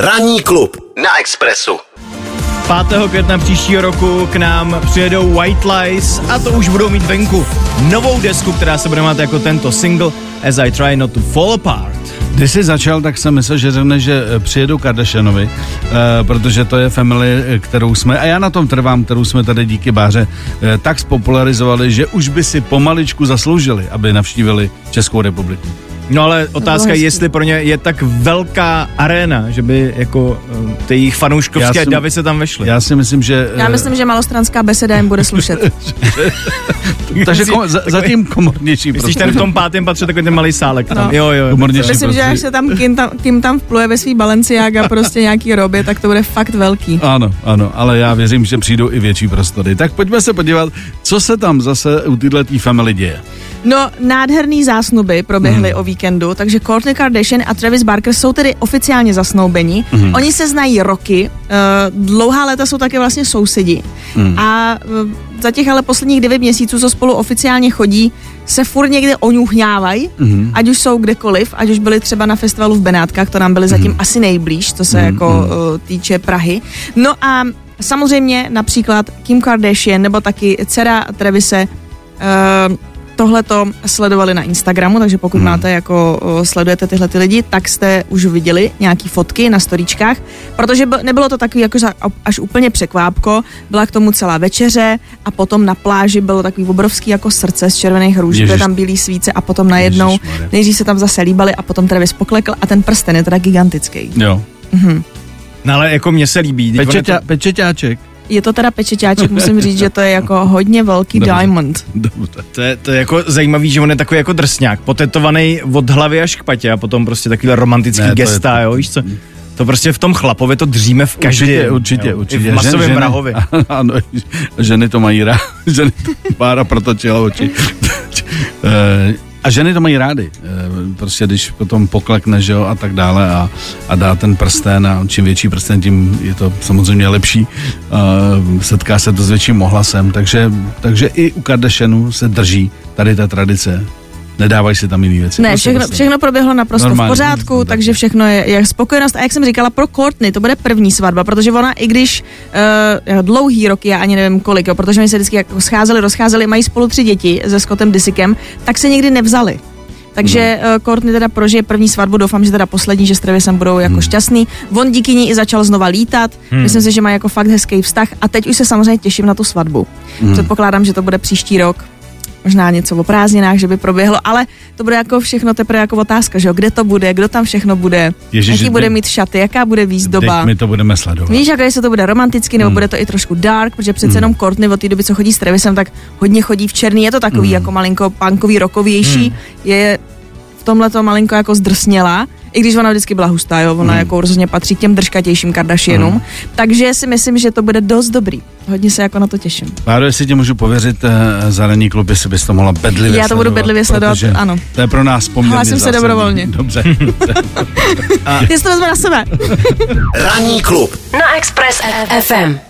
Ranní klub na Expressu. 5. května příštího roku k nám přijedou White Lies a to už budou mít venku novou desku, která se bude mít jako tento single As I Try Not to Fall Apart. Když jsi začal, tak jsem myslel, že řekne, že eh, přijedou Kardashianovi, uh, protože to je family, eh, kterou jsme, a já na tom trvám, kterou jsme tady díky Báře tak spopularizovali, že už by si pomaličku zasloužili, aby navštívili Českou republiku. No ale otázka je, jestli pro ně je tak velká aréna, že by jako uh, ty jejich fanouškovské si, davy se tam vešly. Já si myslím, že... Já myslím, že malostranská beseda jim bude slušet. Takže kom, za, zatím komornější. Myslíš ten v tom pátém patře takový ten malý sálek tam. No. Jo, jo. Komornější myslím, že až se tam kým, tam kým tam vpluje ve svý Balenciaga prostě nějaký robě, tak to bude fakt velký. Ano, ano, ale já věřím, že přijdou i větší prostory. Tak pojďme se podívat, co se tam zase u této family děje. No, nádherný zásnuby proběhly hmm. o víkendu, takže Kourtney Kardashian a Travis Barker jsou tedy oficiálně zasnoubeni. Hmm. Oni se znají roky, uh, dlouhá léta jsou také vlastně sousedi. Hmm. A uh, za těch ale posledních devět měsíců, co spolu oficiálně chodí, se furt někde oňuchňávají, hmm. ať už jsou kdekoliv, ať už byli třeba na festivalu v Benátkách, to nám byly zatím hmm. asi nejblíž, co se hmm. jako uh, týče Prahy. No a samozřejmě například Kim Kardashian nebo taky dcera Travise uh, tohle to sledovali na Instagramu, takže pokud hmm. máte jako sledujete tyhle ty lidi, tak jste už viděli nějaký fotky na storíčkách, protože nebylo to takový jako až úplně překvápko, byla k tomu celá večeře a potom na pláži bylo takový obrovský jako srdce z červených růží, byly tam bílý svíce a potom najednou, nejdřív se tam zase líbali a potom Travis poklekl a ten prsten je teda gigantický. Jo. Mhm. No ale jako mně se líbí. Pečeťa, to... Pečeťáček. Je to teda pečeťáček, musím říct, že to je jako hodně velký Dobře. diamond. Dobře. To je, to je jako zajímavý, že on je takový jako drsňák, potetovaný od hlavy až k patě a potom prostě takový romantický ne, gesta, je, jo, víš co? To prostě v tom chlapově to dříme v každém. Určitě, určitě, jo, určitě. I v masovém ženy, mrahovi. Ano, ženy to mají rád, ženy to pára protočila oči. Eh, a ženy to mají rády. Eh, prostě když potom poklekne, že jo, a tak dále a, a dá ten prsten a čím větší prsten, tím je to samozřejmě lepší. Uh, setká se to s větším ohlasem, takže, takže i u Kardashianu se drží tady ta tradice nedávají si tam jiné věci. Ne, prostě všechno, všechno proběhlo naprosto Normálně, v pořádku, tak. takže všechno je, je spokojenost. A jak jsem říkala, pro Courtney to bude první svatba, protože ona, i když uh, dlouhý roky, já ani nevím kolik, jo, protože my se vždycky jako scházeli, rozcházeli, mají spolu tři děti se Scottem Disikem, tak se nikdy nevzali. Takže no. uh, Courtney teda prožije první svatbu, doufám, že teda poslední, že s Travisem budou jako hmm. šťastný. On díky ní i začal znova lítat, hmm. myslím si, že má jako fakt hezký vztah a teď už se samozřejmě těším na tu svatbu. Hmm. Předpokládám, že to bude příští rok, možná něco o prázdninách, že by proběhlo, ale to bude jako všechno teprve jako otázka, že jo, kde to bude, kdo tam všechno bude, Ježiš, jaký bude mít šaty, jaká bude výzdoba. my to budeme sledovat. Víš, jak se to bude romanticky, nebo hmm. bude to i trošku dark, protože přece hmm. jenom Courtney od té doby, co chodí s Travisem, tak hodně chodí v černý, je to takový hmm. jako malinko punkový, rokovější, hmm. je v tomhle to malinko jako zdrsněla, i když ona vždycky byla hustá, jo, ona mm. jako rozhodně patří k těm držkatějším Kardashianům, mm. takže si myslím, že to bude dost dobrý. Hodně se jako na to těším. Páro, jestli tě můžu pověřit uh, za ranní klub, jestli bys to mohla bedlivě Já to budu bedlivě sledovat, ano. To je pro nás poměrně Hlásím se dobrovolně. Dobře. A... Jestli to vezme na sebe. ranní klub na Express FM.